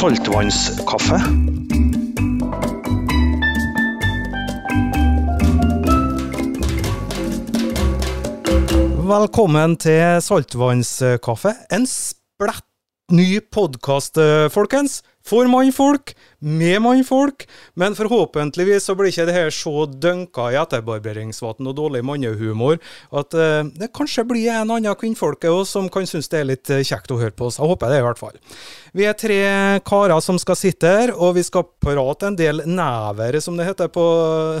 saltvannskaffe. Velkommen til saltvannskaffe. En splett ny podkast, folkens. For mannfolk, med mannfolk. Men forhåpentligvis så blir ikke det her så dønka i etterbarberingsvann og dårlig mannehumor at uh, det kanskje blir en annen kvinnfolk òg som kan synes det er litt eh, kjekt å høre på oss. Jeg håper det, i hvert fall. Vi er tre karer som skal sitte her, og vi skal prate en del never, som det heter på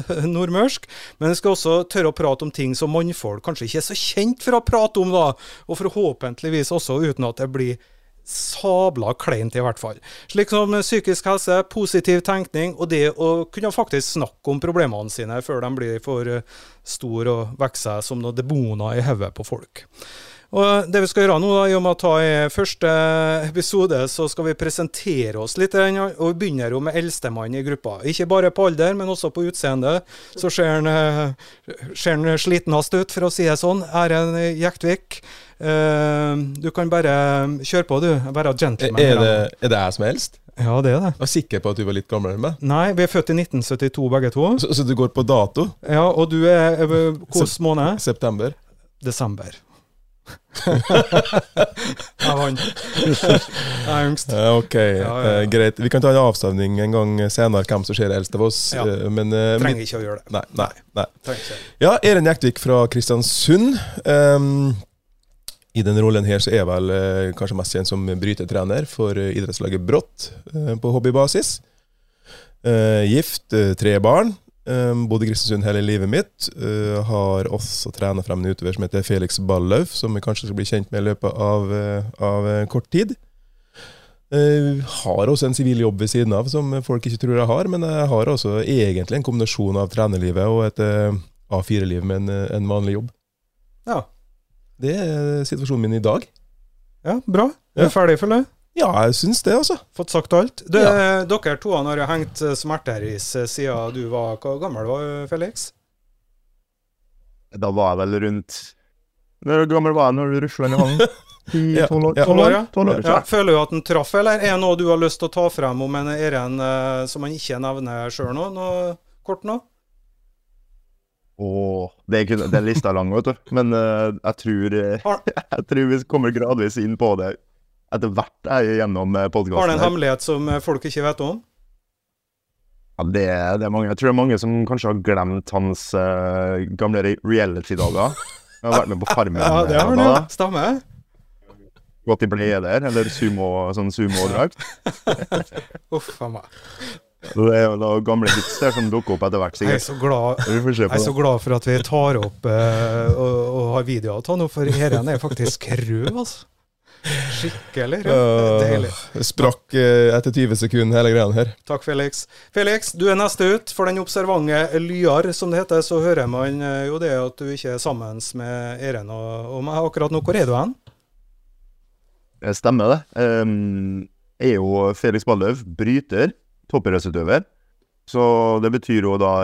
eh, nordmørsk. Men vi skal også tørre å prate om ting som mannfolk kanskje ikke er så kjent for å prate om, da. Og forhåpentligvis også uten at det blir sabla kleint, i hvert fall. Slik som psykisk helse, positiv tenkning og det å kunne faktisk snakke om problemene sine før de blir for eh, store og vokser som noen demoner i hodet på folk. Og det vi skal gjøre nå, da, i og med å ta i første episode, så skal vi presentere oss litt. Og vi begynner jo med eldstemann i gruppa. Ikke bare på alder, men også på utseende. Så ser han, eh, slitenest ut, for å si det sånn. Erlend Jektvik. Uh, du kan bare kjøre på, du. Være gentleman. Er det, er det jeg som er eldst? Ja, det er det. Jeg var sikker på at du var litt gamlere enn meg. Nei, vi er født i 1972 begge to. Så, så du går på dato? Ja, og du er hvilken måned? September. Desember. Jeg vant. Jeg er yngst. ok, ja, ja, ja. Uh, greit. Vi kan ta en avstemning en gang senere hvem som ser eldst av oss. Uh, men, uh, Trenger ikke å gjøre det. Nei. nei, nei. Ja, Eren Jektvik fra Kristiansund. Um, i den rollen her så er jeg vel eh, kanskje mest kjent som brytetrener for eh, idrettslaget Brått eh, på hobbybasis. Eh, gift, eh, tre barn. Eh, bodde i Kristiansund hele livet mitt. har også trena frem en utøver som heter Felix Ballauf, som vi kanskje skal bli kjent med i løpet av, av kort tid. har også en sivil jobb ved siden av, som folk ikke tror jeg har. Men jeg har også egentlig en kombinasjon av trenerlivet og et A4-liv med en, en vanlig jobb. Ja, det er situasjonen min i dag. Ja, bra. Er ja. ferdig, føler jeg? Ja, jeg syns det, altså. Fått sagt alt. Du, ja. Dere to har hengt smerteris siden du var Hvor gammel var Felix? Da var jeg vel rundt Hvor gammel var jeg når du rusla inn i? Tolv år? Ja. år, ja. år ja. Føler du at den traff, eller er det noe du har lyst til å ta frem om en Eren uh, som han ikke nevner sjøl nå? Noe kort nå? Åh, det er, den lista er lang, vet du. Men uh, jeg, tror, jeg tror vi kommer gradvis inn på det etter hvert jeg gjennom uh, podkasten. Har du en hemmelighet som folk ikke vet om? Ja, det, det, er mange. Jeg tror det er mange som kanskje har glemt hans uh, gamle reality-dager. Han har vært med på Farmen. ja, det har han jo. Stemmer. Gått i bleder, eller sumo, sånn sumodrakt. Uff a meg. Det er jo noen gamle hits der som dukker opp etter hvert, sikkert. Jeg er så glad, er så glad for at vi tar opp uh, og, og, har videoer av nå, for dette er faktisk rød, altså. Skikkelig Det Deilig. Uh, sprakk uh, etter 20 sekunder, hele greia her. Takk, Felix. Felix, du er neste ut. For den observante lyar, som det heter, så hører man uh, jo det at du ikke er sammen med Eren og, og meg akkurat nå. Hvor er du hen? Stemmer det. Um, jeg er jo Felix Balløv, bryter toppidrettsutøver. Så det betyr jo da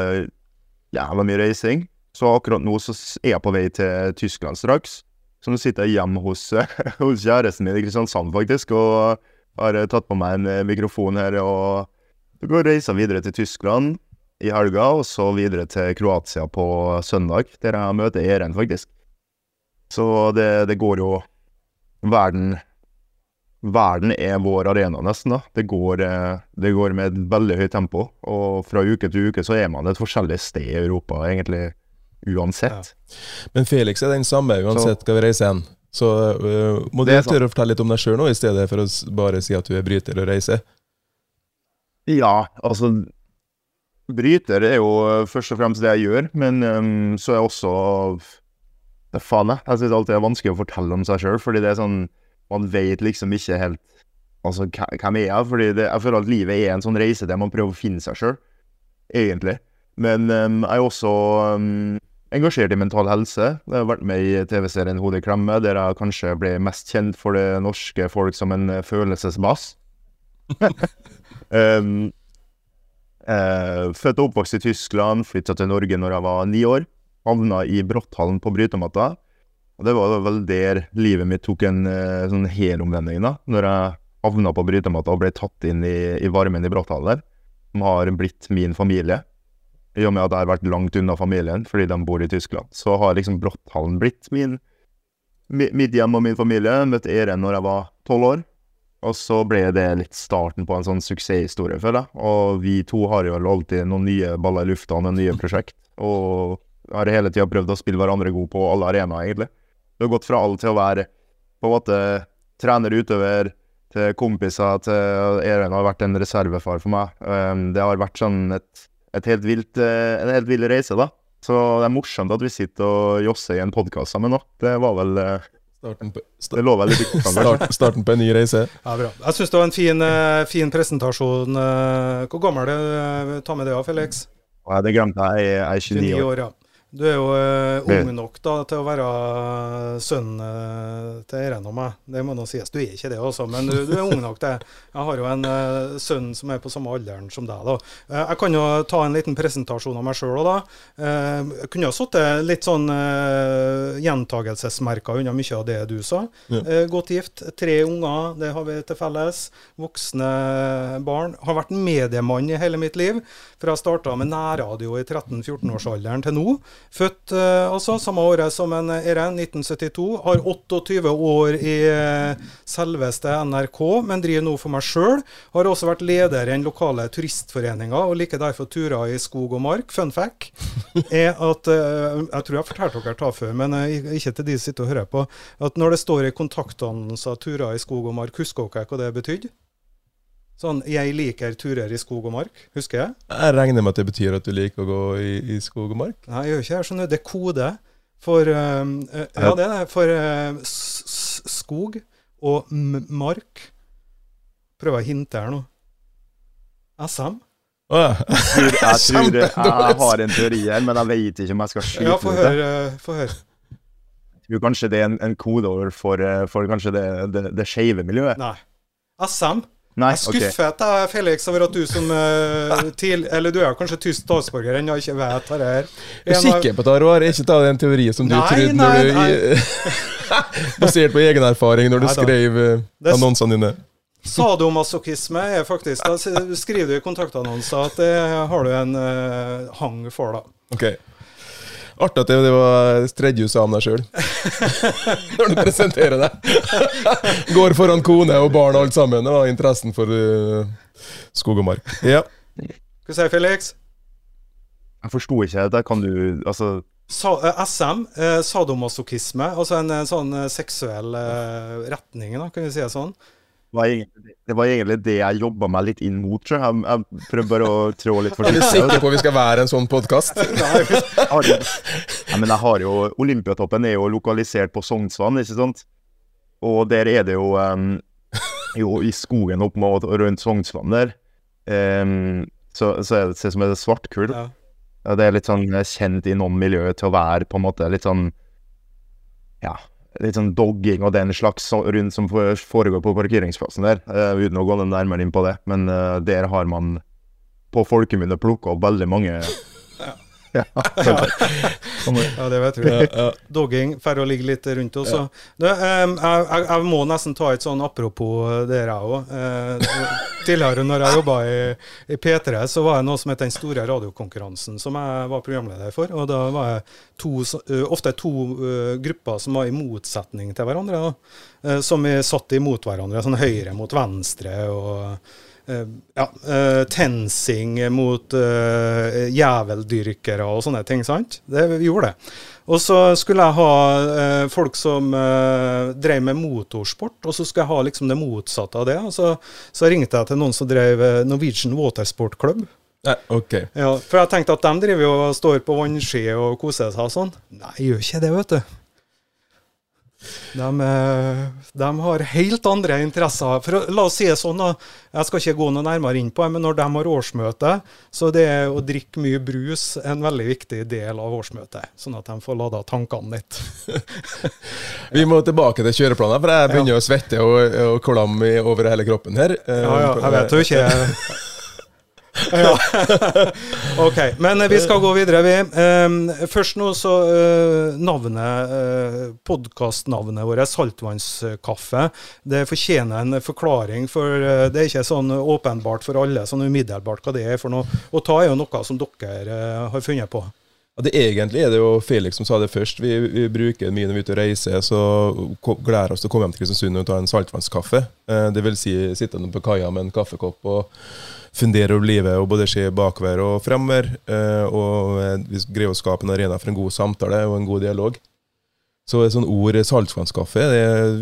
jævla mye reising. Så akkurat nå så er jeg på vei til Tyskland straks. Nå sitter hjemme hos, hos kjæresten min i Kristiansand, faktisk, og har tatt på meg en eh, mikrofon her. Og går reiser videre til Tyskland i helga, og så videre til Kroatia på søndag, der jeg møter Eren, faktisk. Så det, det går jo Verden verden er vår arena, nesten. da. Det går, eh, det går, med et veldig høyt tempo. Og fra uke til uke så er man et forskjellig sted i Europa, egentlig uansett. Ja. Men Felix er den samme uansett hva vi reiser hen. Så uh, må du tørre å fortelle litt om deg sjøl nå, i stedet for å bare si at du er bryter og reiser? Ja, altså Bryter er jo først og fremst det jeg gjør, men um, så er jeg også det Faen, jeg. Jeg syns alltid det er vanskelig å fortelle om seg sjøl, fordi det er sånn man vet liksom ikke helt altså, hvem er jeg fordi det, jeg føler at livet er en sånn reise der man prøver å finne seg sjøl, egentlig. Men um, jeg er også um, engasjert i mental helse. Jeg har vært med i TV-serien Hodet i klemme, der jeg kanskje ble mest kjent for det norske folk som en følelsesbass. um, uh, født og oppvokst i Tyskland, flytta til Norge når jeg var ni år. Havna i Brotthallen på brytematta. Og det var vel der livet mitt tok en uh, sånn helomvending, da. Når jeg havna på brytematta og ble tatt inn i, i varmen i Brotthallen, som har blitt min familie. I og med at jeg har vært langt unna familien fordi de bor i Tyskland, så har liksom Brotthallen blitt min, mitt hjem og min familie. Jeg møtte Eren når jeg var tolv år. Og så ble det litt starten på en sånn suksesshistorie, føler jeg. Og vi to har jo alltid noen nye baller i lufta, noen nye prosjekt. Og har hele tida prøvd å spille hverandre god på alle arenaer, egentlig. Det har gått fra alt til å være på en måte trener, utøver, til kompiser, til Eren har vært en reservefar for meg. Um, det har vært sånn et helt vilt, uh, en helt vill reise, da. Så det er morsomt at vi sitter og josser i en podkast sammen nå. Det var vel uh, Starten på, start, det lå start, starten på en ny reise. Ja, bra. Jeg syns det var en fin, uh, fin presentasjon. Hvor gammel er du? Ta med det, Felix. Ja, det glemte jeg. Jeg er 29 år. år ja. Du er jo uh, ung nok da, til å være sønnen uh, til Eiren og meg. Det må nå sies. Du er ikke det, også, men du, du er ung nok til Jeg har jo en uh, sønn som er på samme alderen som deg. da. jeg kan jo ta en liten presentasjon av meg sjøl òg, da. jeg kunne ha sittet litt sånn uh, gjentagelsesmerker unna mye av det du sa. Ja. godt gift, tre unger, det har vi til felles. Voksne barn. Har vært mediemann i hele mitt liv. Fra jeg starta med nærradio i 13-14-årsalderen til nå. Født eh, altså samme året som en Eren, 1972. Har 28 år i eh, selveste NRK, men driver nå for meg sjøl. Har også vært leder i den lokale turistforeninga, og liker derfor turer i skog og mark. Fun fact er at eh, Jeg tror jeg har fortalt dere det før, men ikke til de som sitter og hører på. At når det står i kontaktannonser turer i skog og mark, husker dere hva det betydde? Sånn 'jeg liker turer i skog og mark', husker jeg? Jeg regner med at det betyr at du liker å gå i, i skog og mark? Nei, jeg gjør ikke det. Sånn, Det er kode for uh, uh, Ja, det er det. For uh, skog og mark. Prøver å hinte her nå. SM. Oh, ja. jeg, tror, jeg, tror, jeg, har en teori her, men jeg vet ikke om jeg skal skyte ja, få høre, få høre. Jeg tror kanskje det er en, en kodeord for, for kanskje det, det, det skeive miljøet. Nei. SM Nei, jeg er skuffet okay. Felix, over at du som uh, til, Eller du er kanskje tysk statsborger ennå, ikke vet hva det er. Jeg er sikker på det ikke ta den teorien som du nei, trodde nei, når du. Basert på egen erfaring når du skrev uh, annonsene dine. Sadomasochisme er faktisk Da skriver du i kontaktannonser at det har du en uh, hang for, da. Okay. Artig at det var tredje du sa om deg sjøl. Når du presenterer deg. Går foran kone og barn og alt sammen. Det var interessen for uh, skog og mark. Ja. Hva sier Felix? Jeg forsto ikke det. Kan du Altså Sa, uh, SM, uh, sadomasochisme, altså en sånn seksuell retning, da, kan vi si det sånn var egentlig, det var egentlig det jeg jobba meg litt inn mot. Jeg, jeg prøver bare å trå litt forsiktig. Er du sikker på at vi skal være en sånn podkast? ja, men jeg har jo Olympiatoppen er jo lokalisert på Sognsvann, ikke sant? Og der er det jo, um, jo i skogen opp mot rundt Sognsvann der, um, så, så er det ser ut som et svartkull. Ja. Det er litt sånn kjent i noen miljøer til å være på en måte litt sånn Ja litt sånn dogging og den slags rundt som foregår på parkeringsplassen der, uh, uten å gå nærmere inn på det. Men uh, der har man på folkemunne plukka opp veldig mange ja. ja, det vet vi. Dogging får å ligge litt rundt oss. Ja. um, jeg, jeg, må nesten ta et sånn apropos der, jeg òg. Uh, tidligere når jeg jobba i, i, P3, så var det noe som het Den store radiokonkurransen, som jeg var programleder for. Og da var jeg to, uh, ofte to uh, grupper som var i motsetning til hverandre. Da. som vi satt imot hverandre, sånn høyre mot venstre. og Eh, ja, uh, tensing mot uh, jæveldyrkere og sånne ting. sant? Det, vi gjorde det. Og så skulle jeg ha folk som drev med motorsport, og så skulle jeg ha liksom det motsatte av det. Og så, så ringte jeg til noen som drev Norwegian Watersport Club. Ja, ok. Ja, for jeg tenkte at de driver og står på vannski og koser seg og sånn. Nei, gjør ikke det, vet du. De, eh, de, har helt andre interesser. For, la oss si det sånn, da. jeg skal ikke gå noe nærmere inn på det, men når de har årsmøte, så det er å drikke mye brus en veldig viktig del av årsmøtet. Sånn at de får lada tankene litt. Vi må tilbake til kjøreplanen, for jeg begynner ja. å svette og, og klamme over hele kroppen her. Ja, ja, jeg vet jo ikke ja. ok, men vi skal gå videre, vi. Først nå så uh, navnet, uh, podkastnavnet vårt, Saltvannskaffe, det fortjener en forklaring. For det er ikke sånn åpenbart for alle sånn umiddelbart hva det er for noe. Og ta er jo noe som dere har funnet på. Ja, det Egentlig er det jo Felix som sa det først. Vi, vi bruker mye når vi er ute og reiser, så gleder oss til å komme hjem til Kristiansund og ta en saltvannskaffe. Eh, det vil si sitte på kaia med en kaffekopp og fundere over livet og både se bakover og fremover. Eh, og eh, vi greier å skape en arena for en god samtale og en god dialog. Så et sånt ord saltvannskaffe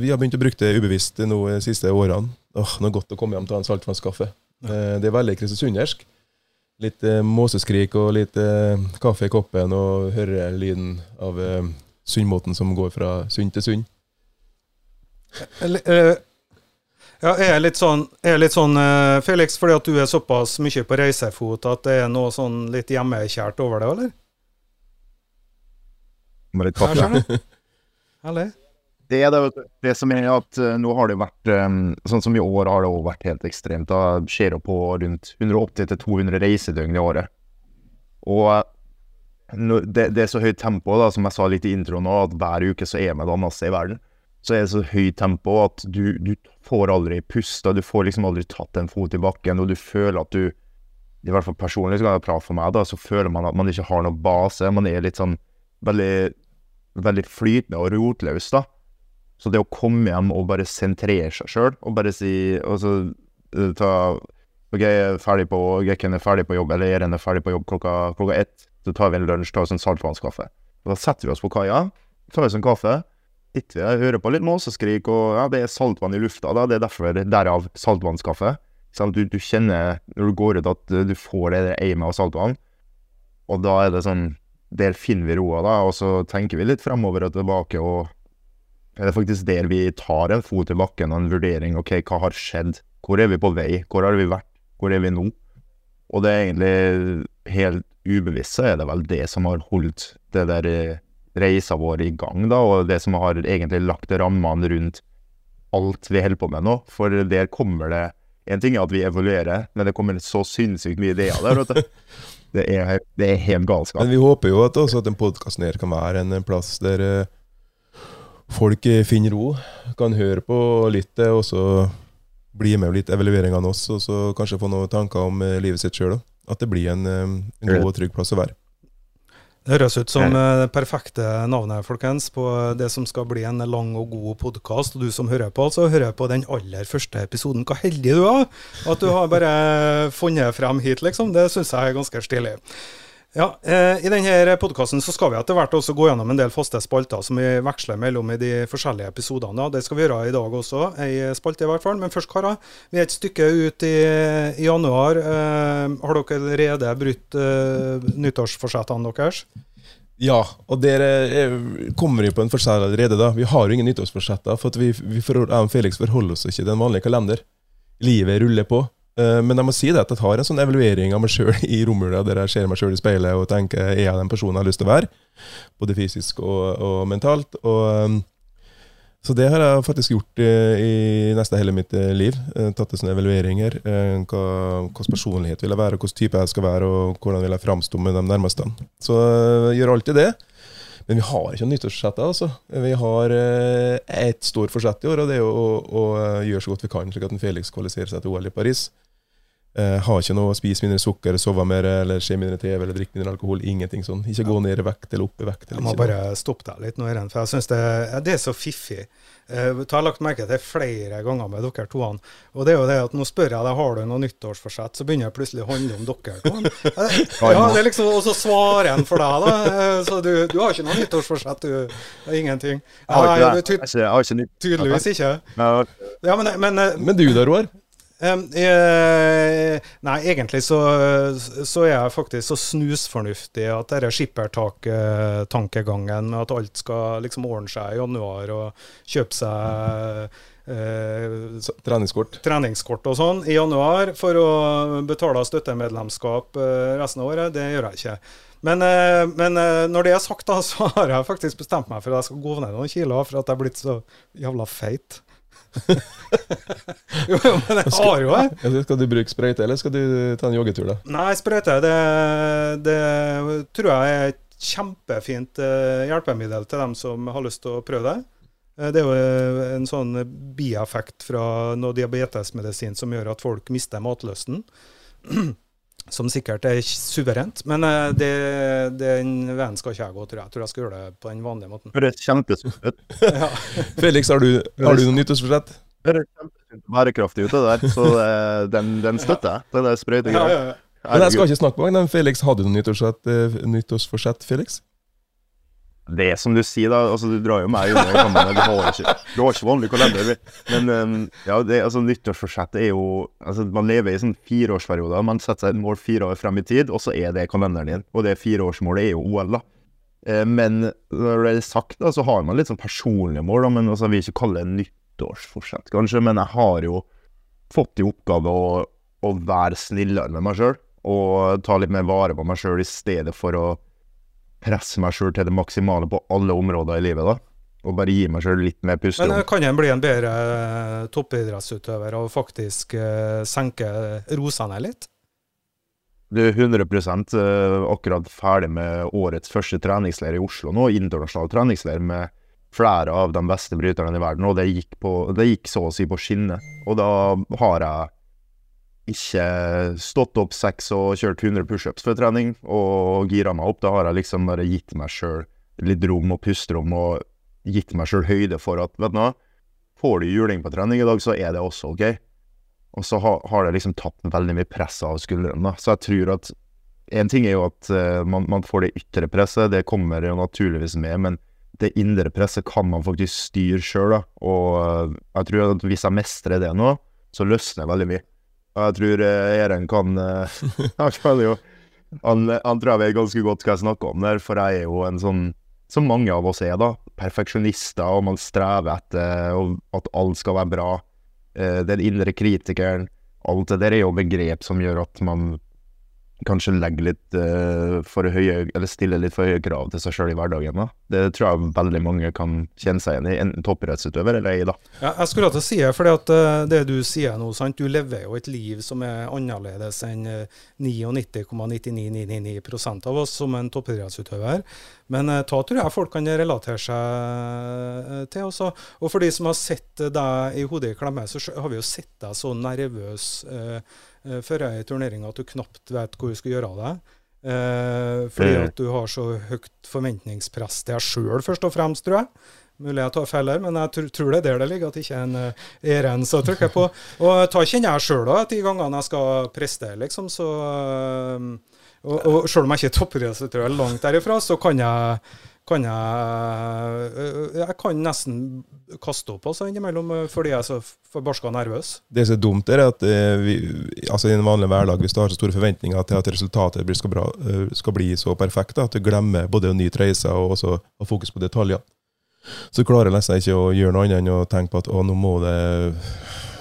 Vi har begynt å bruke det ubevisst nå de siste årene. Åh, det godt å komme hjem til en saltvannskaffe. Det er veldig kristiansundersk litt eh, måseskrik og litt eh, kaffe i koppen og høre lyden av sunnmåten som går fra sund til sund. Eh, ja, er jeg litt sånn, er litt sånn eh, Felix, fordi at du er såpass mye på reisefot at det er noe sånn litt hjemmekjært over det, eller? Med litt kaffe? Eller? Det er det, det som er at uh, nå har det vært um, Sånn som i år har det også vært helt ekstremt. Da skjer det på rundt 180-200 reisedøgn i året. Og uh, det, det, er så høyt tempo, da, som jeg sa litt i introen, at hver uke så er vi et annet sted i verden. Så er det så høyt tempo at du, du får aldri pusta, du får liksom aldri tatt en fot i bakken, og du føler at du I hvert fall personlig, så kan jeg prate for meg, da, så føler man at man ikke har noen base. Man er litt sånn veldig, veldig flytende og rotløs, da. Så det å komme hjem og bare sentrere seg sjøl, og bare si og så uh, ta OK, jeg er ferdig på, Gekken er ferdig på jobb, eller Eren er ferdig på jobb klokka, klokka ett. Så tar vi en lunsj, tar oss en saltvannskaffe. Da setter vi oss på kaia, tar oss en kaffe, vi der, hører på litt måseskrik, og ja, det er saltvann i lufta, da. Det er derfor derav saltvannskaffe. Du, du, kjenner når du går ut at du får det aimet av saltvann, og da er det sånn Der finner vi roa, da, og så tenker vi litt fremover og tilbake og er det faktisk der vi tar en fot i bakken og en vurdering. OK, hva har skjedd? Hvor er vi på vei? Hvor har vi vært? Hvor er vi nå? Og det er egentlig helt ubevisst, så er det vel det som har holdt det der eh, reisa vår i gang, da, og det som har egentlig lagt rammene rundt alt vi holder på med nå. For der kommer det En ting er at vi evaluerer, men det kommer så sinnssykt mye ideer der. vet du. Det er, det er helt galskap. Men vi håper jo at også at den podkasten her kan være en plass der eh, folk finner ro, kan høre på litt, og så bli med litt evalueringene av oss, og så kanskje få noen tanker om eh, livet sitt sjøl. At det blir en, eh, en, god og trygg plass å være. Det høres ut som eh, det perfekte navnet folkens, på det som skal bli en lang og god podkast. Og du som hører på, altså hører på den aller første episoden. Hva heldig du er! At du har bare funnet frem hit, liksom. Det syns jeg er ganske stilig. Ja, eh, I denne podkasten skal vi etter hvert også gå gjennom en del faste spalter som vi veksler mellom i de forskjellige episodene. Det skal vi gjøre i dag også, ei spalte i hvert fall. Men først, karer. Vi er et stykke ut i, i januar. Eh, har dere allerede brutt eh, nyttårsforsettene deres? Ja, og dere kommer jo på en forskjell allerede. da. Vi har jo ingen nyttårsforsetter, for vi, vi for, Felix forholder oss ikke til den vanlige kalender. Livet ruller på. Eh, men jeg må si det at jeg tar en sånn evaluering av meg sjøl i romjula, der jeg ser meg sjøl i speilet og tenker er jeg den personen jeg har lyst til å være? Både fysisk og, og mentalt. Og, um, så det har jeg faktisk gjort i, i nesten hele mitt uh, liv. Uh, tatt en sånn evaluering her. Hvilken personlighet vil jeg være, hvilken type jeg skal være, og hvordan vil jeg framstå med de nærmeste. Så jeg gjør alltid det. Men vi har ikke noe nyttårsforsett. Altså. Vi har eh, ett stort forsett i år, og det er å, å, gjøre så godt vi kan, slik at en Felix kvalifiserer seg til OL i Paris. Eh, har ikke noe å spise mindre sukker, sove mer, eller se mindre TV eller drikke mindre alkohol. Ingenting sånn. Ikke gå ned i vekt eller opp i vekt. jeg må bare stoppe deg litt nå, Irene, for jeg syns det, det, er så fiffig. Uh, jeg har lagt merke til flere ganger med dere to. Og det er jo det at nå spør jeg deg har du noe nyttårsforsett, så begynner jeg plutselig å handle om dere to. Uh, ja, det er liksom, Og så svarer en for deg, da. Uh, så du, du, har ikke noe nyttårsforsett, du. Ingenting. Jeg har ikke, Tydeligvis ikke. Ja, men, men, men du da, Roar? Um, eh, nei, egentlig så, så, er jeg faktisk så snusfornuftig at denne skippertak-tankegangen med at alt skal liksom ordne seg i januar og kjøpe seg eh, treningskort. treningskort og sånn i januar for å betale støttemedlemskap eh, resten av året, det gjør jeg ikke. Men, men, når det er sagt, da, så har jeg faktisk bestemt meg for at jeg skal gå ned noen kilo for at jeg er blitt så jævla feit. jo, men jeg har jo det. Skal du bruke sprøyte, eller skal du ta en joggetur, da? Nei, sprøyte det, det tror jeg er et kjempefint uh, hjelpemiddel til dem som har lyst til å prøve det. Uh, det er jo uh, en sånn bieffekt fra noe diabetesmedisin som gjør at folk mister matlysten. som sikkert er suverent, men det, den veien skal ikke jeg gå, tror jeg. Jeg tror jeg skal gjøre det på den vanlige måten. Det er kjempesunt. ja. Felix, har du, har du noe nyttårsforsett? Det er kjempesunt bærekraftig ute der, så den, den støtter jeg. Den er sprøytegreia. Ja, ja, ja. Men jeg skal ikke snakke med deg, Felix. Hadde du noe nyttårsforsett, eh, nyttårsforsett, Felix? Det som du sier, da. altså Du drar jo meg unna i kammeret. Du har ikke, du har ikke vanlig kalender. Men um, ja, det, altså nyttårsforsettet er jo altså Man lever i sånn fireårsperioder. Man setter seg et mål fire år frem i tid, og så er det kalenderen din. Og det fireårsmålet er jo OL, da. Eh, men når det er sagt, da, så har man litt sånn personlige mål. Da, men altså, Jeg vil ikke kalle det nyttårsforsett, kanskje. Men jeg har jo fått i oppgave å, å være snillere med meg sjøl og ta litt mer vare på meg sjøl i stedet for å presse meg sjøl til det maksimale på alle områder i livet. da. Og bare gi meg sjøl litt mer pusterom. Men eh, kan en bli en bedre eh, toppidrettsutøver og faktisk uh, senke rosene litt? Du er 100 uh, akkurat ferdig med årets første treningsleir i Oslo nå. Internasjonal treningsleir med flere av de beste bryterne i verden. Og det gikk, på, det gikk så å si på skinner. Og da har jeg ikke stått opp seks og kjørt 100 pushups før trening og gira meg opp. Da har jeg liksom bare gitt meg sjøl litt rom og pusterom og gitt meg sjøl høyde for at vet du hva, får du juling på trening i dag, så er det også OK. Og så har, det liksom tatt veldig mye press av skuldrene. da. Så jeg tror at En ting er jo at uh, man, man, får det ytre presset, det kommer jo naturligvis med. men det indre presset kan man faktisk styre sjøl. Og uh, jeg tror at hvis jeg mestrer det nå, så løsner veldig mye. Og jeg tror eh, Eren kan eh, Han jo han, han, tror jeg vet ganske godt hva jeg snakker om der, for jeg er jo en sånn Som mange av oss er, da. Perfeksjonister, og man strever etter at alt skal være bra. Eh, den indre kritikeren. Alt det der er jo begrep som gjør at man kanskje legge litt uh, for høye, eller stille litt for høye krav til seg sjøl i hverdagen. da. Det tror jeg veldig mange kan kjenne seg igjen i, enten toppidrettsutøver eller ei. da. Ja, jeg skulle til å si for uh, det du sier nå, sant? du lever jo et liv som er annerledes enn uh, eh, 99,9999 av oss som en toppidrettsutøver. Men uh, ta tror jeg folk kan relatere seg til. Også. Og for de som har sett deg i hodet i klemme, så har vi jo sett deg så nervøs. Uh, uh, før i turneringa at du knapt vet hvor du skal gjøre av deg. Uh, fordi at du har så høyt forventningspress til deg sjøl, først og fremst, tror jeg. Mulig jeg tar feil her, men jeg tr tror det er der det ligger, at det ikke er en uh, Eren som trykker på. Og ta kjenner jeg sjøl òg, de gangene jeg skal prestere, liksom, så uh, og, og selv om jeg ikke er toppidrettsutøver langt derifra, så kan jeg kan jeg øh, Jeg kan nesten kaste opp altså, innimellom øh, fordi jeg er så forbarska nervøs. Det som er dumt, er at vi, altså i en vanlig hverdag, hvis du har så store forventninger til at resultatet skal, bra, skal bli så perfekt, at du glemmer både å nyte reisa og også ha fokus på detaljer, så klarer jeg nesten ikke å gjøre noe annet enn å tenke på at å, nå må, det,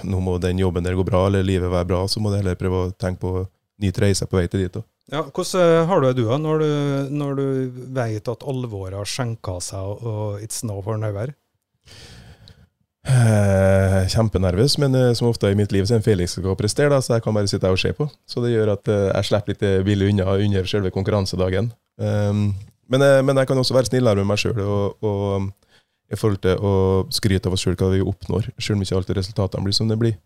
nå må den jobben der gå bra, eller livet være bra. Så må du heller prøve å tenke på nyte reisa på vei til dit. Også. Ja, Hvordan eh, har du det du, når du, når du vet at alvoret har skjenka seg og it's now for never? Eh, kjempenervøs, men eh, som ofte i mitt liv så er det Felix som skal prestere, da, så jeg kan bare sitte her og se på. Så det gjør at eh, jeg slipper litt billig unna under selve konkurransedagen. Um, men, men, jeg kan også være snillere med meg sjøl og, og, i forhold til å skryte av oss sjøl hva vi oppnår, sjøl om ikke alltid resultatene blir som det blir.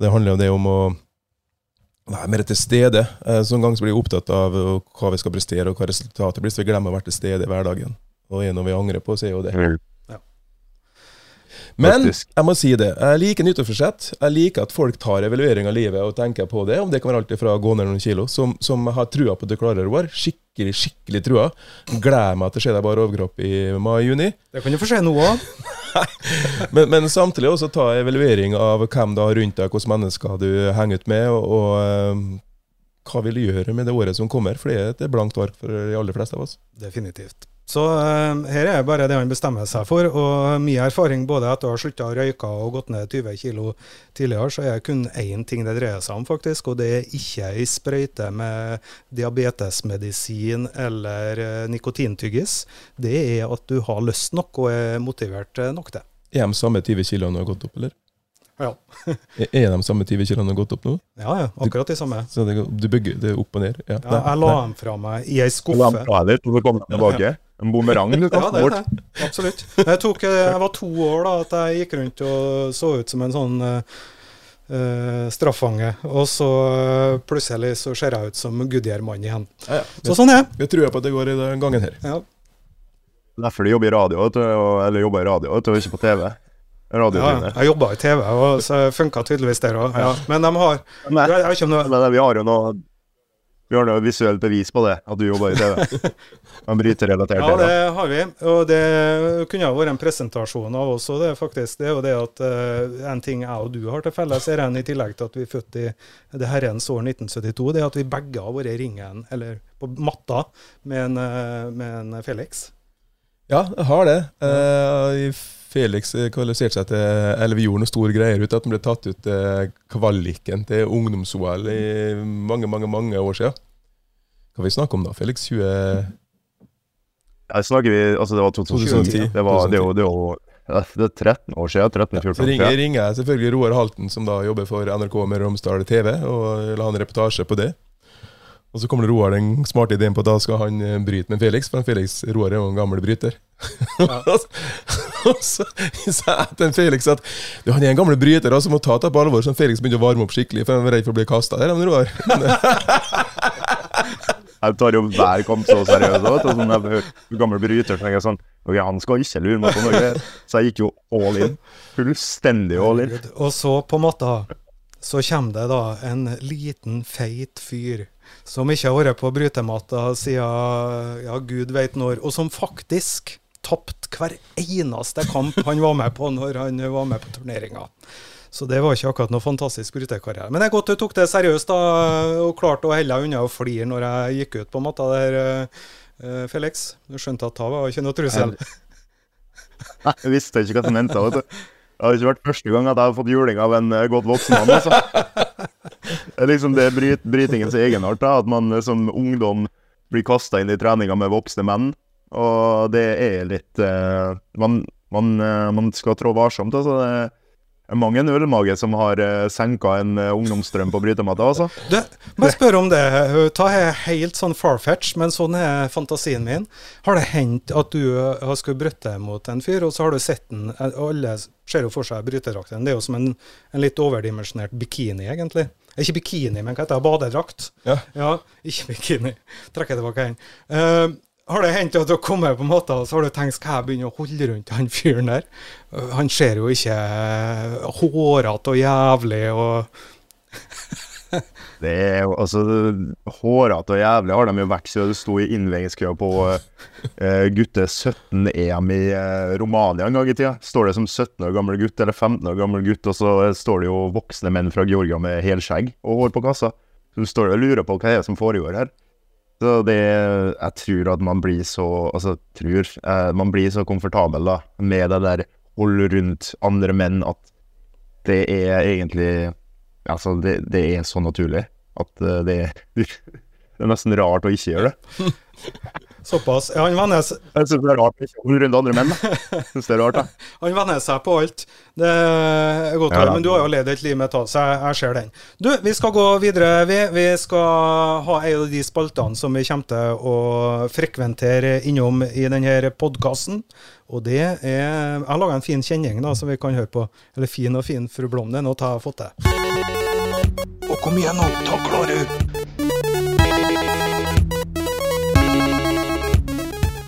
Det handler jo det om å være mer til stede. Eh, så en gang så blir jeg opptatt av eh, hva vi skal prestere, og hva resultatet blir, så vi glemmer å være til stede i hverdagen. Og er noe vi angrer på, så er jo det. Men jeg må si det, jeg liker nyttårsforsett. Jeg liker at folk tar evaluering av livet og tenker på det. Om det kan være alt fra å gå ned noen kilo, som, som har trua på at du klarer det. Skikkelig, skikkelig trua. Gleder meg til å se deg bare overkropp i mai-juni. Det kan du få se nå òg. men, men, samtidig også ta evaluering av hvem du har rundt deg, hvilke mennesker du henger ut med, og, og um, hva vil du gjøre med det året som kommer? For det er et blankt ark for de aller fleste av oss. Definitivt. Så uh, her er bare det han bestemmer seg for. Og min erfaring både etter å ha slutta å røyke og gått ned 20 kg tidligere, så er det kun én ting det dreier seg om, faktisk. Og det er ikke ei sprøyte med diabetesmedisin eller uh, nikotintyggis. Det er at du har lyst nok og er motivert nok til. Er de samme 20 kiloene du har gått opp, eller? Ja. er de samme 20 kiloene du har gått opp nå? Ja, ja. Akkurat de samme. Så det, du bygger det opp og ned? Ja, ja jeg la dem fra meg i ei skuffe. La dem fra deg, så kom de tilbake. En bumerang du kaster ja, bort. Absolutt. Jeg, tok, eh, jeg, var to år da at jeg gikk rundt og så ut som en sånn uh, straffange. Og så uh, plutselig så ser jeg ut som Goodyear-mann igjen. Ja, ja. Så sånn er det. Tror jeg på at det går i den gangen her. Ja. Derfor du jobber i radio, eller jobber i radio, og ikke på TV. Ja, jeg jobba i TV, og så funka tydeligvis der òg. Ja. Men de har Nei, jeg, jeg noe... men Vi har jo noe vi har noe visuelt bevis på det, at du jobber i TV. Man bryter relatert Ja, det har vi. Og det kunne ha vært en presentasjon av oss òg, det faktisk. Det er jo det at uh, en ting jeg og du har til felles, er en i tillegg til at vi er født i det herrens år 1972, det er at vi begge har vært i ringen, eller på matta, med en, uh, med en Felix. Ja, jeg har det. Uh, Felix kvalifiserte seg til Eller vi gjorde noen store greier ut at han ble tatt ut til kvaliken til ungdoms-OL i mange, mange mange år siden. Hva vi snakker om da, Felix? 20... Jeg snakker vi, altså Det var 2010. Det var, det var, det var det er 13 år siden. 13-14 ja, Så ringer, ringer jeg selvfølgelig Roar Halten, som da jobber for NRK med Romsdal TV, og la han reportasje på det. Og så kommer Roar den smarte ideen på at da skal han eh, bryte med Felix, for Felix Roar er jo en gammel bryter. Ja. og så sa jeg til Felix at du, han er en gammel bryter, altså må ta det på alvor. Så Felix begynte å varme opp skikkelig, for han var redd for å bli kasta der. Men Roar Jeg tar jo hver kamp så seriøst. Vet, sånn, jeg hører gammel bryter så jeg sånn Ok, han skal ikke lure meg på noe. Så jeg gikk jo all in. Fullstendig all in. Og så, på en måte så kommer det da en liten, feit fyr som ikke har vært på brytematta siden ja, gud veit når, og som faktisk tapte hver eneste kamp han var med på når han var med på turneringa. Så det var ikke akkurat noe fantastisk brytekarriere. Men det er godt du tok det seriøst da, og klarte å helle unna og flire når jeg gikk ut på matta der, uh, Felix. Du skjønte at det var ikke noe trussel? Nei, jeg visste ikke hva du mente. Det har ikke vært første gang at jeg har fått juling av en uh, godt voksen mann. altså. Er liksom det bryt, brytingens egenart, at man som ungdom blir kasta inn i treninga med voksne menn. Og det er litt uh, man, man, uh, man, skal trå varsomt. altså det er mange en ølmage som har uh, senka en ungdomsstrøm på brytematta, altså. Du, må jeg spørre om det. Ta helt sånn farfetch, men sånn er fantasien min. Har det hendt at du har skulle bryte mot en fyr, og så har du sett den Alle ser jo for seg bryterdrakten. Det er jo som en, en litt overdimensjonert bikini, egentlig. Ikke bikini, men hva heter det? Badedrakt. Ja. ja. Ikke bikini. Trekker tilbake den. Uh, har det hendt at du har kommet på en måte, og så har du tenkt skal jeg begynne å holde rundt han fyren der? Uh, han ser jo ikke hårete og jævlig og Det er jo altså Hårete og jævlig har de jo vært siden du sto i innveiingskø på uh, gutte 17-EM i uh, Romania en gang i tida. Står det som 17 år gammel gutt eller 15 år gammel gutt, og så står det jo voksne menn fra Georgia med helskjegg og hår på kassa. Så du står og lurer på hva det er som foregår her. Så det Jeg tror at man blir så Altså, tror uh, Man blir så komfortabel da med det der holde rundt andre menn at det er egentlig Altså, det, det er så naturlig at uh, det, det, er nesten rart å ikke gjøre det. Såpass. Ja, han venner seg Jeg syns det er rart ikke rundt andre menn. Synes det er rart, da. han venner seg på alt. Det er godt å høre. Men du har jo levd et liv med tall, så jeg, jeg, ser den. Du, vi skal gå videre. Vi, vi skal ha en av de spaltene som vi kommer til å frekventere innom i denne podkasten. Og det er Jeg har laga en fin kjenning da, som vi kan høre på. Eller fin og fin, fru Blom. Det er noe jeg har fått til. Og kom igjen nå, ta klare!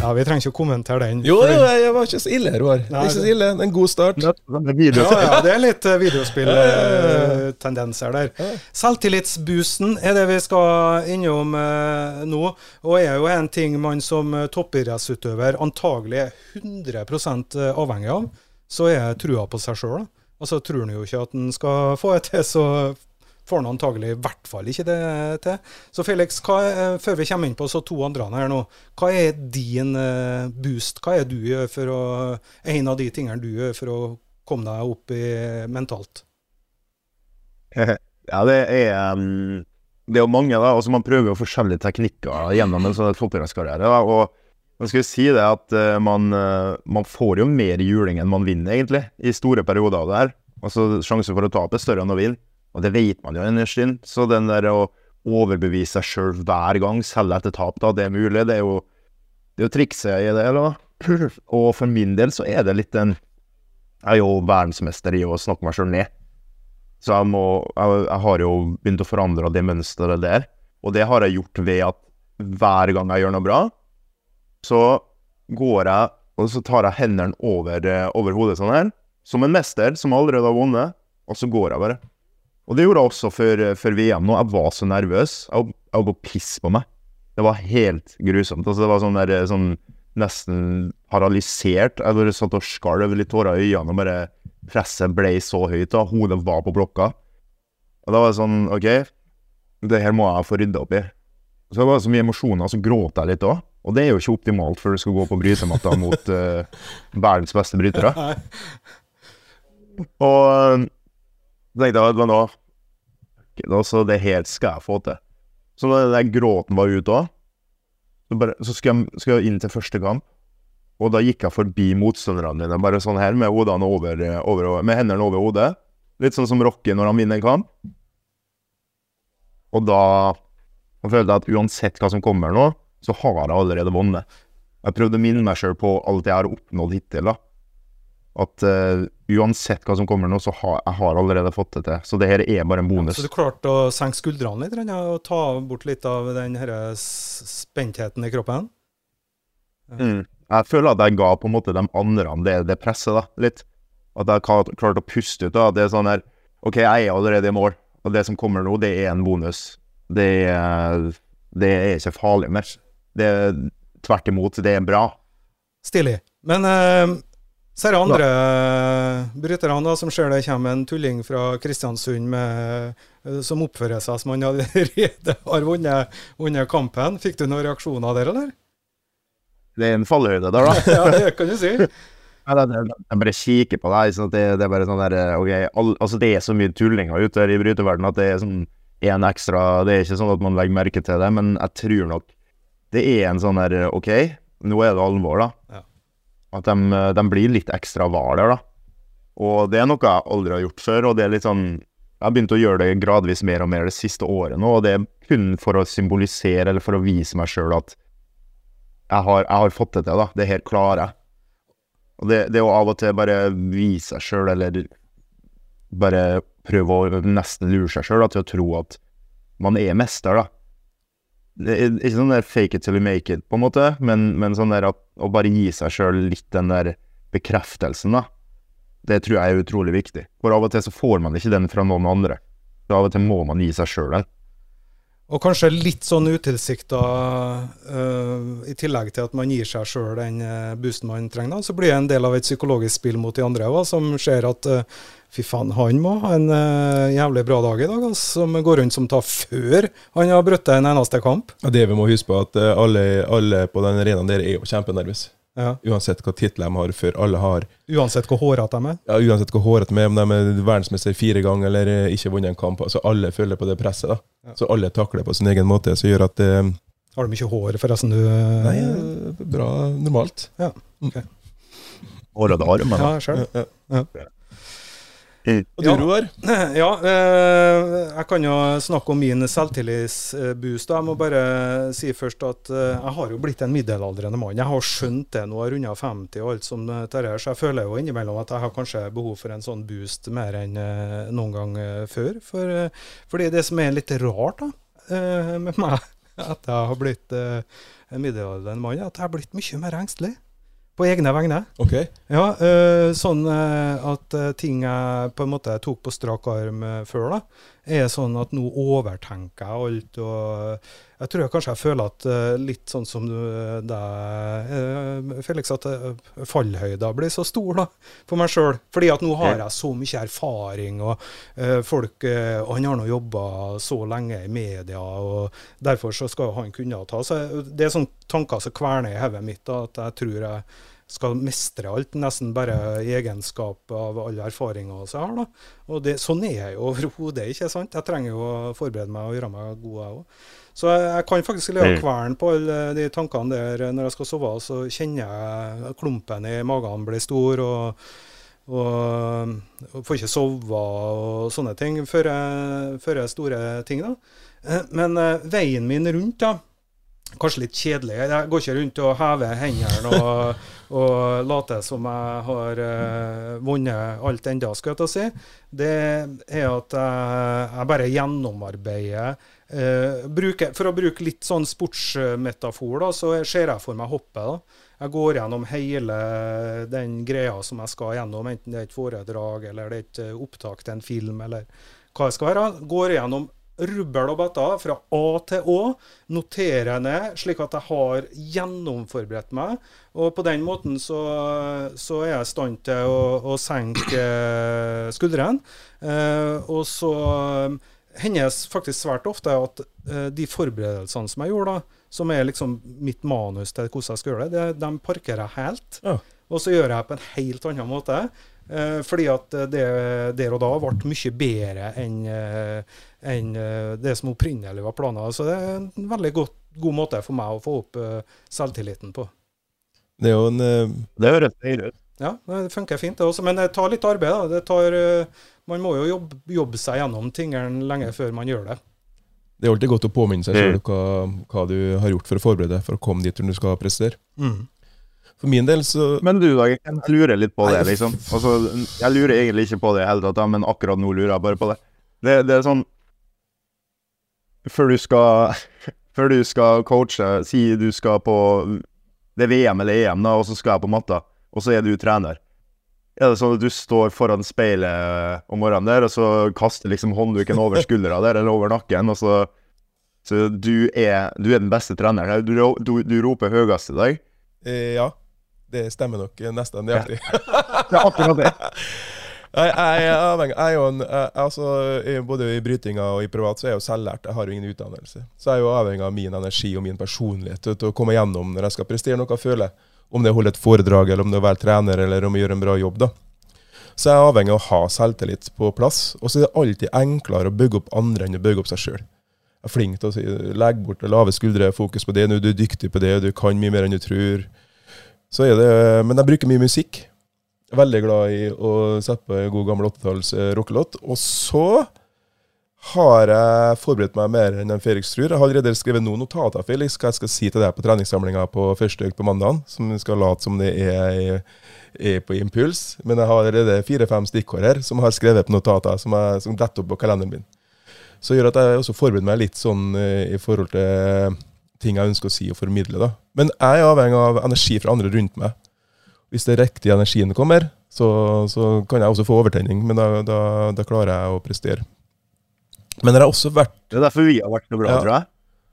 Ja, Vi trenger ikke å kommentere den. Jo, jo, jeg var ikke så ille, Roar. Det er ikke så ille. En god start. Ja, ja, det er litt videospilltendenser der. Selvtillitsboosten er det vi skal innom uh, nå. Og er jo en ting man som toppidrettsutøver antagelig er 100% avhengig av. Så er trua på seg sjøl. Altså, tror en jo ikke at en skal få det til, så får han antagelig i hvert fall ikke det til. Så Felix, hva, før vi kommer inn på så to andre her nå, hva er din uh, boost? Hva er du gjør for å, en av de tingene du gjør for å komme deg opp i mentalt? Ja, det er um, Det er jo mange, da. Altså, man prøver jo forskjellige teknikker gjennom en sånn fotballkarriere. Og, man skal jo si det at uh, man, uh, man, får jo mer juling enn man vinner, egentlig, i store perioder av det her. Altså, Sjansen for å tape er større enn å vinne, og det vet man jo innerst inne. Så den der å overbevise seg sjøl hver gang, selv etter tap, da, det er mulig. Det er jo, det er trikset i det. da. Og for min del så er det litt en Jeg er jo verdensmester i å snakke meg sjøl ned. Så jeg, må, jeg, jeg, har jo begynt å forandre det mønsteret der. Og det har jeg gjort ved at hver gang jeg gjør noe bra, så går jeg og så tar jeg hendene over, eh, over hodet sånn her, som en mester som allerede har vunnet, og så går jeg bare. Og det gjorde jeg også før, før VM nå. Jeg var så nervøs. Jeg, holdt på piss på meg. Det var helt grusomt. Altså, det var sånn, der, sånn nesten paralysert. Jeg bare satt og skalv litt tårer i øynene, og bare presset ble så høyt. da, Hodet var på blokka. Og da var det sånn OK, det her må jeg få rydda opp i. Så det var så mye emosjoner, så gråt jeg litt òg. Og det er jo ikke optimalt før du skal gå på brytematta mot uh, verdens beste brytere. Og uh, tenkte jeg at nå altså, Det helt skal jeg få til. Så da den gråten var ute òg, så, så skulle, jeg, skulle jeg inn til første kamp. Og da gikk jeg forbi motstanderne mine, bare sånn her, med, over, over, med hendene over hodet. Litt sånn som Rocky når han vinner en kamp. Og da jeg følte jeg at uansett hva som kommer nå, så har jeg allerede vunnet. Jeg prøvde å minne meg sjøl på alt jeg har oppnådd hittil. da. At uh, uansett hva som kommer nå, så har jeg har allerede fått det til. Så det her er bare en bonus. Ja, så du klarte å senke skuldrene litt og ta bort litt av den spentheten i kroppen? Mm. Jeg føler at jeg ga på en måte de andre det, det presset, da, litt. At jeg klarte å puste ut. da, Det er sånn her OK, jeg er allerede i mål, og det som kommer nå, det er en bonus. Det er, det er ikke farlig mer. Det er tvert imot, det er bra. Stilig. Men uh, så er det andre uh, bryterne da, som ser det kommer en tulling fra Kristiansund med, uh, som oppfører seg som han allerede har vunnet, vunnet kampen. Fikk du noen reaksjoner der, eller? Det er en fallhøyde der, da. ja, det kan du si. Jeg bare kikker på deg. Så det, det, er bare sånn der, ok, all, altså Det er så mye tullinger ute i bryteverdenen at det er sånn én ekstra Det er ikke sånn at man legger merke til det, men jeg tror nok det er en sånn der OK, nå er det alvor, da. Ja. At de, de, blir litt ekstra hvaler, da. Og det er noe jeg aldri har gjort før, og det er litt sånn Jeg har begynt å gjøre det gradvis mer og mer det siste året nå, og det er kun for å symbolisere eller for å vise meg sjøl at jeg har, jeg har, fått det til, da. Det her klarer jeg. Og det, det å av og til bare vise seg sjøl, eller bare prøve å nesten lure seg sjøl til å tro at man er mester, da. Er ikke sånn der fake it till you make it, på en måte, men, men sånn der at, å bare gi seg sjøl litt den der bekreftelsen, da. Det tror jeg er utrolig viktig. For av og til så får man ikke den fra noen andre. Så av og til må man gi seg sjøl den. Og kanskje litt sånn utilsikta, uh, i tillegg til at man gir seg sjøl den uh, boosten man trenger, så blir det en del av et psykologisk spill mot de andre òg, som ser at uh, Fy faen, han må ha en uh, jævlig bra dag i dag, altså, som går rundt som tar før han har brutt en eneste kamp. Ja, det vi må huske på, at alle, alle, på den arenaen der er jo kjempenervøse. Ja. Uansett hva titler de har før. Alle har Uansett hvor hårete de er? Ja, uansett hvor hårete de er. Om de er verdensmester fire ganger eller uh, ikke vunnet en kamp. Altså Alle føler på det presset. da. Ja. Så alle takler det på sin egen måte, som gjør at Har du mye hår, forresten? du... Nei, bra normalt. Ja, ok. Hårete armer, da. Ja, sjøl. Ja, ja. Og du, ja, Roar? Ja, eh, jeg kan jo snakke om min selvtillitsboost. Jeg må bare si først at eh, jeg har jo blitt en middelaldrende mann. Jeg har skjønt det nå, runda 50 og alt som dette så jeg føler jo innimellom at jeg har kanskje behov for en sånn boost mer enn eh, noen gang før. For, fordi det som er litt rart da, med meg at jeg har blitt en middelaldrende mann, er at jeg har blitt mye mer engstelig på egne vegne. Ok. Ja, uh, sånn uh, at uh, ting jeg på en måte tok på strak arm før, da, er sånn at nå overtenker jeg alt. og Jeg tror jeg kanskje jeg føler at litt sånn som deg, Felix, at fallhøyda blir så stor da, for meg sjøl. Fordi at nå har jeg så mye erfaring, og folk Han har nå jobba så lenge i media, og derfor så skal han kunne ta seg Det er sånne tanker som kverner i hodet mitt, da, at jeg tror jeg skal mestre alt, nesten bare i egenskap av alle erfaringer vi har. da. Og det, Sånn er jeg jo overhodet ikke. sant? Jeg trenger jo å forberede meg og gjøre meg god, jeg òg. Så jeg, jeg, kan faktisk leve kvelden på alle de tankene der når jeg skal sove. Så kjenner jeg klumpen i magen blir stor. og og, og får ikke sove og sånne ting før jeg, før jeg store ting. da. Eh, men uh, veien min rundt, da, kanskje litt kjedelig. Jeg går ikke rundt og hever hendene og, og later som jeg har uh, vunnet alt enda, skal jeg ta si. Det er at jeg, jeg bare gjennomarbeider. Uh, bruker, for å bruke litt sånn sportsmetafor, da, så ser jeg for meg hoppet. da. Jeg går gjennom hele den greia som jeg skal gjennom, enten det er et foredrag eller det er et opptak til en film, eller hva det skal være. Går gjennom rubbel og bøtter fra A til Å. Noterer ned, slik at jeg har gjennomforberedt meg. Og på den måten så, så er jeg i stand til å, å senke eh, skuldrene. Eh, og så hender det faktisk svært ofte at eh, de forberedelsene som jeg gjorde, da, som er liksom mitt manus til hvordan jeg skal gjøre det, det de parkerer jeg helt. Ja. Og så gjør jeg det på en helt annen måte. Eh, fordi at det der og da ble mye bedre enn eh, en, eh, det som opprinnelig var planen. Så det er en veldig godt, god måte for meg å få opp eh, selvtilliten på. Det er jo en eh, Det høres deilig ut. Ja, det funker fint, det også. Men det tar litt arbeid. da. Det tar, man må jo jobbe, jobbe seg gjennom tingene lenge før man gjør det. Det er alltid godt å påminne seg sjøl hva, hva, du har gjort for å forberede deg for å komme dit du skal prestere. Mm. For min del så Men du, da, jeg lurer litt på det, liksom. Altså, jeg lurer egentlig ikke på det i hele tatt, men akkurat nå lurer jeg bare på det. Det, det er sånn Før du skal Før du skal coache, si du skal på det er VM eller EM, da, og så skal jeg på matta, og så er du trener. Er det sånn at du står foran speilet om morgenen der, og så kaster liksom håndduken over skuldra der, eller over nakken, og så Så du er, du er den beste treneren. Du, du, du roper høyest i dag? Eh, ja. Det stemmer nok nesten nøyaktig. Ja. det er akkurat det. Jeg, jeg, jeg jo en, altså, Både i brytinga og i privat så er jeg jo selvlært. Jeg har jo ingen utdannelse. Så jeg er jo avhengig av min energi og min personlighet til, å komme gjennom når jeg skal prestere noe jeg føler. Om det er å holde et foredrag, eller om det er å være trener, eller om å gjøre en bra jobb. da. Så jeg er avhengig av å ha selvtillit på plass. Og så er det alltid enklere å bygge opp andre enn å bygge opp seg sjøl. Jeg er flink til å si, legge bort lave skuldre, fokus på det. Nå, du er dyktig på det, du kan mye mer enn du tror. Så er det, Men jeg bruker mye musikk. Veldig glad i å sette på en god gammel 80-talls eh, rockelåt. Og så har jeg forberedt meg mer enn Felix tror. Jeg har allerede skrevet noen notater Felix, hva jeg skal si til deg på treningssamlinga på første økt på mandag, som skal late som det er, er, på impuls. Men jeg har allerede fire-fem stikkord her som har skrevet på notater som, jeg, som detter opp på kalenderen min. Så gjør at jeg også forbereder meg litt sånn uh, i forhold til ting jeg ønsker å si og formidle. da. Men jeg er avhengig av energi fra andre rundt meg. Hvis det riktige energien kommer, så, så, kan jeg også få overtenning, men da, da, da, klarer jeg å prestere. Men det har også vært Det er derfor vi har vært noe bra, ja. tror jeg.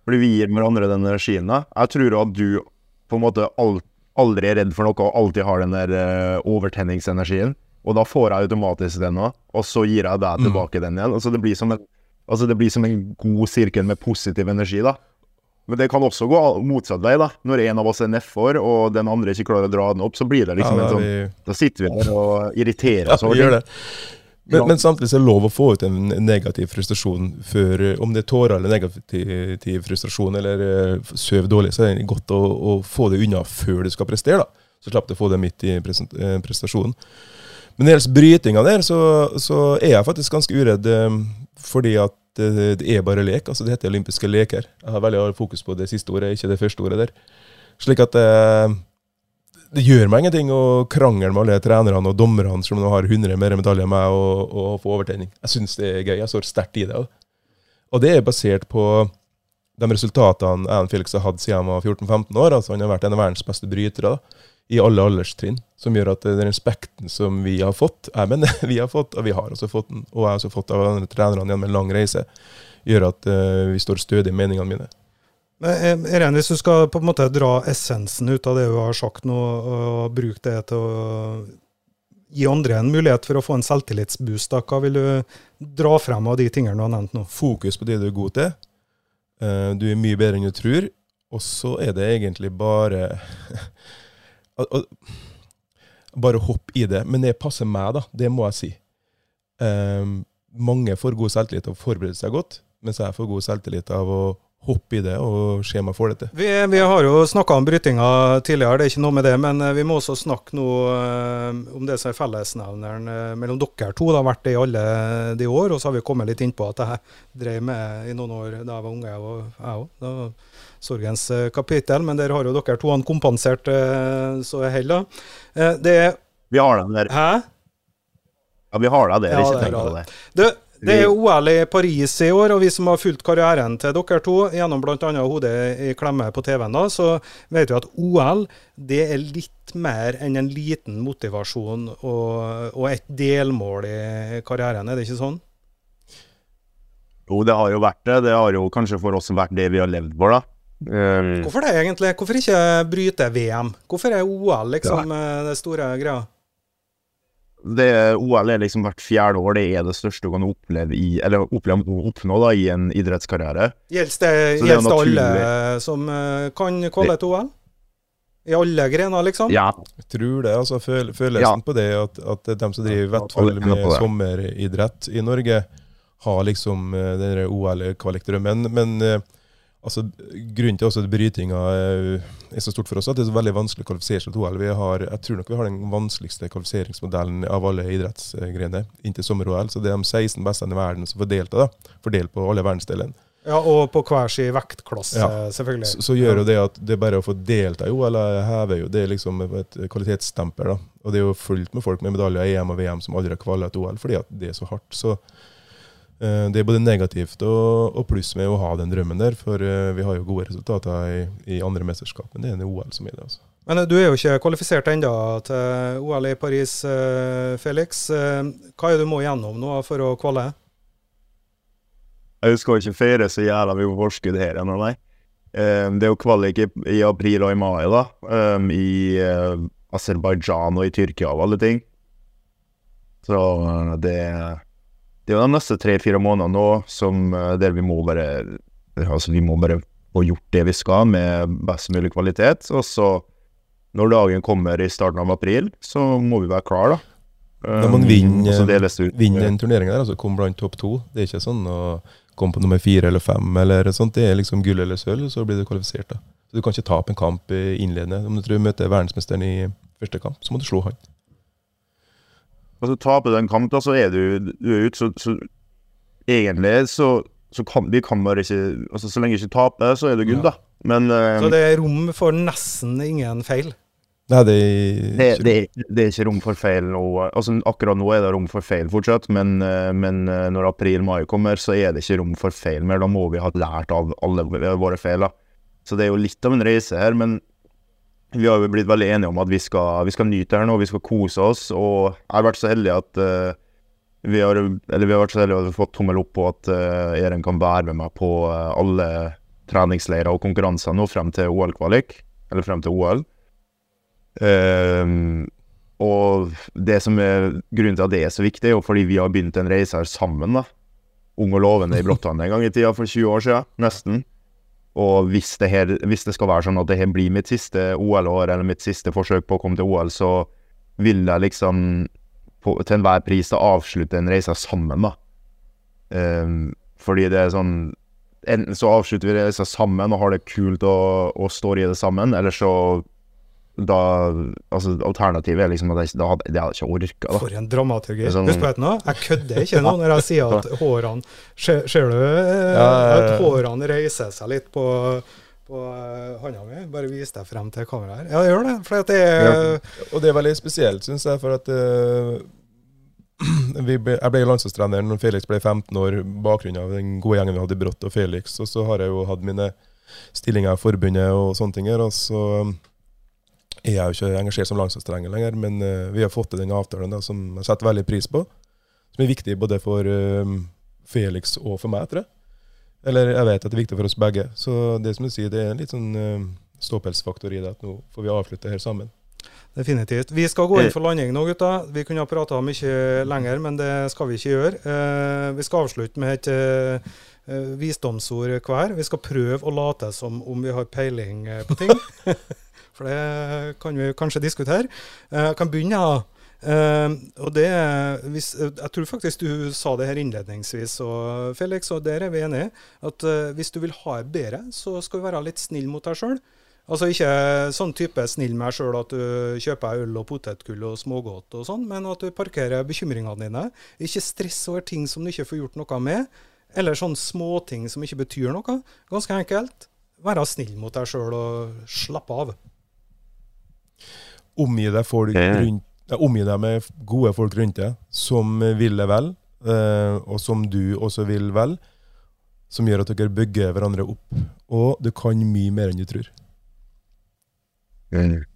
Fordi vi gir hverandre den energien. da. Jeg tror at du på en måte aldri er redd for noe og alltid har den der uh, overtenningsenergien. Og da får jeg automatisk den òg, og så gir jeg deg mm. tilbake mm. den igjen. Altså det, blir som en, altså det blir som en god sirkel med positiv energi, da. Men det kan også gå motsatt vei, da. Når en av oss er nedfor, og den andre ikke klarer å dra den opp, så blir det liksom ja, en sånn vi... Da sitter vi der og irriterer oss over det. Men, men, samtidig så er det lov å få ut en negativ frustrasjon før Om det er tårer eller negativ frustrasjon eller uh, søv dårlig, så er det godt å, å, få det unna før du skal prestere. da. Så slapp du å få det midt i eh, prestasjonen. Men når det gjelder brytinga der, så, så, er jeg faktisk ganske uredd. Fordi at det, det, er bare lek. altså Det heter olympiske leker. Jeg har veldig fokus på det siste ordet, ikke det første ordet der. Slik at det, eh, det gjør meg ingenting å krangle med alle trenerne og dommerne som har 100 mer medaljer enn meg, og, og, få overtenning. Jeg syns det er gøy. Jeg står sterkt i det. Og det er basert på de resultatene Ann Felix har hatt siden han var 14-15 år. altså Han har vært en av verdens beste brytere. da i alle alderstrinn, som gjør at den respekten som vi har fått, jeg mener vi har fått, og vi har også fått den, og jeg har også fått av andre trenerne gjennom en lang reise, gjør at uh, vi står stødig i meningene mine. Men Irene, hvis du skal på en måte dra essensen ut av det du har sagt nå, og bruke det til å gi andre en mulighet for å få en selvtillitsboost, hva vil du dra frem av de tingene du har nevnt nå? Fokus på det du er god til. Uh, du er mye bedre enn du tror. Og så er det egentlig bare Bare hopp i det. Men det passer meg, da. Det må jeg si. Um, mange får god selvtillit av å forberede seg godt, mens jeg får god selvtillit av å hoppe i det og se om jeg får det til. Vi, vi har jo snakka om brytinga tidligere, det er ikke noe med det. Men eh, vi må også snakke noe uh, om det som er fellesnevneren uh, mellom dere to. Det har vært det i alle de år. Og så har vi kommet litt innpå at jeg drev med i noen år da jeg var unge, jeg òg. Sorgens uh, kapittel. Men der har jo dere to han kompensert så det holder. det Vi har dem der. Hæ? Ja, vi har det der. Ja, ikke tenk på det. det det er OL i Paris i år, og vi som har fulgt karrieren til dere to gjennom bl.a. Hodet i klemme på TV-en, da, så vet vi at OL det er litt mer enn en liten motivasjon og, og et delmål i karrieren, er det ikke sånn? Jo, det har jo vært det. Det har jo kanskje for oss vært det vi har levd for, da. Um, Hvorfor det, egentlig? Hvorfor ikke bryte VM? Hvorfor er OL liksom ja. det store greia? det, OL er liksom hvert fjerde år. Det er det største du kan oppleve i, eller oppleve å oppnå da, i en idrettskarriere. Gjelder det, det alle som uh, kan kalle et OL? I alle grener, liksom? Ja. Jeg tror det. altså føl, Følelsen ja. på det at, at de som driver i hvert fall med sommeridrett i Norge, har liksom uh, den OL-kvalikdrømmen. Men uh, altså, grunnen til også at brytinga er så stort for oss, at det er så veldig vanskelig å kvalifisere seg til OL. Har, jeg tror nok vi har den vanskeligste kvalifiseringsmodellen av alle idrettsgrener inntil sommer-OL. Så det er de 16 beste i verden som får delta, da. Fordelt på alle verdensdelene. Ja, Og på hver sin vektklasse, ja. selvfølgelig. Så, så, gjør jo det at det bare å få delta i OL hever jo det er liksom et kvalitetsstempel. da. Og det er jo fullt med folk med medaljer i EM og VM som aldri har kvala til OL, fordi at det er så hardt. Så det er både negativt og, og pluss med å ha den drømmen der, for eh, vi har jo gode resultater i, i andre mesterskap. Men det er en OL som er det. altså. Men eh, du er jo ikke kvalifisert ennå til OL i Paris, Felix. Hva er det du må gjennom nå for å kvale? Jeg skal ikke feire så jævla mye forskudd her ennå, nei. Det er jo kvalik i april og i mai, da. I Aserbajdsjan og i Tyrkia og alle ting. Så det det er jo de neste tre-fire månedene nå som, eh, der vi må bare altså vi må bare få gjort det vi skal med best mulig kvalitet. Og så, når dagen kommer i starten av april, så må vi være klar da. Når man vinner, um, vinner en turnering der, altså kom blant topp to. Det er ikke sånn å komme på nummer fire eller fem eller sånt. Det er liksom gull eller sølv, så blir du kvalifisert. da. Så Du kan ikke tape en kamp innledende. Om du tror du møter verdensmesteren i første kamp, så må du slå han. Altså, taper du en kamp, da, så er du, du er ute, så, så, egentlig så, så kan vi kan bare ikke altså Så lenge du ikke taper, så er du gull, ja. da. Men uh, Så det er rom for nesten ingen feil? Nei, det, det, det, det, er ikke rom for feil nå. Altså, akkurat nå er det rom for feil fortsatt, men, uh, men uh, når april-mai kommer, så er det ikke rom for feil mer. Da må vi ha lært av alle våre feil. da. Så det er jo litt av en reise her, men vi har jo blitt veldig enige om at vi skal, vi skal nyte her nå, vi skal kose oss. Og jeg har vært så heldig at uh, vi, har, vi har vært så heldige at vi har fått tommel opp på at uh, Eren kan være med meg på uh, alle treningsleirer og konkurranser nå frem til OL-kvalik. Eller frem til OL. Uh, og det som er grunnen til at det er så viktig, er jo fordi vi har begynt en reise her sammen. da. Ung og lovende i Bråtvann en gang i tida, for 20 år siden, nesten. Og hvis det, her, hvis det, skal være sånn at det her blir mitt siste OL-år, eller mitt siste forsøk på å komme til OL, så vil jeg liksom på, til enhver pris da avslutte en reise sammen, da. Um, fordi det er sånn Enten så avslutter vi reisa sammen og har det kult og, og står i det sammen, eller så da Altså, alternativet er liksom at jeg, da hadde, det hadde jeg ikke orka. For en dramaturgi. Sånn, Husk på et nå, jeg kødder ikke nå når jeg sier at hårene Ser, ser du eh, ja, at hårene reiser seg litt på, på uh, hånda mi? Bare vis deg frem til kameraet her. Ja, det gjør det. For det er ja. Og det er veldig spesielt, syns jeg, for at uh, ble, jeg ble landslagstrener når Felix ble 15 år, bakgrunn av den gode gjengen vi hadde i Brått og Felix. Og så har jeg jo hatt mine stillinger i forbundet og sånne ting. Og så jeg er jo ikke engasjert som landslagstrener lenger, men uh, vi har fått til den avtalen da, som jeg setter veldig pris på. Som er viktig både for uh, Felix og for meg, tror jeg. Eller jeg vet at det er viktig for oss begge. Så det som du sier, det er en litt sånn uh, ståpelsfaktor i det at nå får vi avslutte her sammen. Definitivt. Vi skal gå inn for landing nå, gutta. Vi kunne ha prata mye lenger, men det skal vi ikke gjøre. Uh, vi skal avslutte med et uh, visdomsord hver. Vi skal prøve å late som om vi har peiling på ting. For det kan vi kanskje diskutere. Jeg kan begynne, da. Uh, og det, hvis, jeg tror faktisk du sa det her innledningsvis, og Felix, og der er vi enige. At uh, hvis du vil ha det bedre, så skal du være litt snill mot deg sjøl. Altså ikke sånn type snill med deg sjøl at du kjøper øl og potetgull og smågodt og sånn, men at du parkerer bekymringene dine. Ikke stress over ting som du ikke får gjort noe med, eller sånne småting som ikke betyr noe. Ganske enkelt. Være snill mot deg sjøl og slappe av. Omgi deg rundt Omgi deg med gode folk rundt deg som vil deg vel, eh, og som du også vil vel. Som gjør at dere bygger hverandre opp. Og du kan mye mer enn du tror.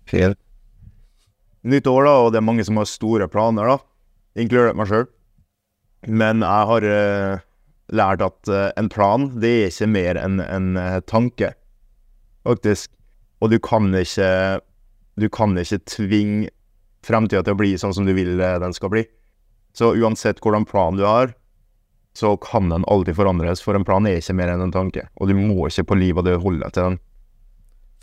Fel. Nytt år, da, og det er mange som har store planer, da. Inkludert meg sjøl. Men jeg har uh, lært at uh, en plan, det er ikke mer enn en uh, tanke, faktisk. Og du kan ikke Du kan ikke tvinge fremtida til å bli sånn som du vil den skal bli. Så uansett hvordan plan du har, så kan den alltid forandres, for en plan er ikke mer enn en tanke. Og du må ikke på liv og død holde deg til den.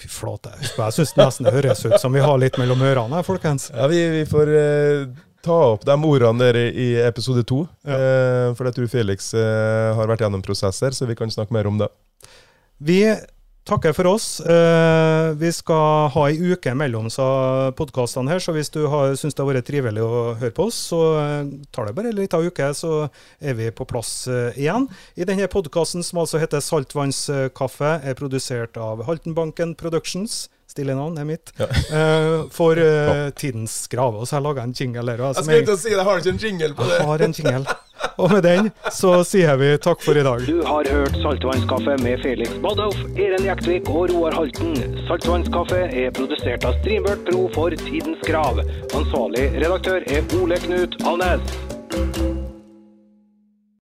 Fy flate. Jeg syns nesten det høres ut som vi har litt mellom ørene, folkens. Ja, vi, vi får uh, ta opp de ordene der i episode to. Ja. Uh, for jeg tror Felix uh, har vært gjennom prosesser, så vi kan snakke mer om det. Vi takker for oss. Uh, vi skal ha ei uke mellom podkastene her, så hvis du syns det har vært trivelig å høre på oss, så uh, tar det bare en liten uke, så er vi på plass uh, igjen. I denne podkasten, som altså heter Saltvannskaffe, er produsert av Haltenbanken Productions. Stille navn er mitt. Ja. for Tidens Grav. Og så har jeg laga en jingle der. Jeg skal ikke si det, har ikke en jingle på det. Jeg har en jingle. Og med den så sier vi takk for i dag. Du har hørt Saltvannskaffe med Felix Badolf, Eren Jektvik og Roar Halten. Saltvannskaffe er produsert av Streambert Pro for Tidens Grav. Ansvarlig redaktør er Ole Knut Alnes.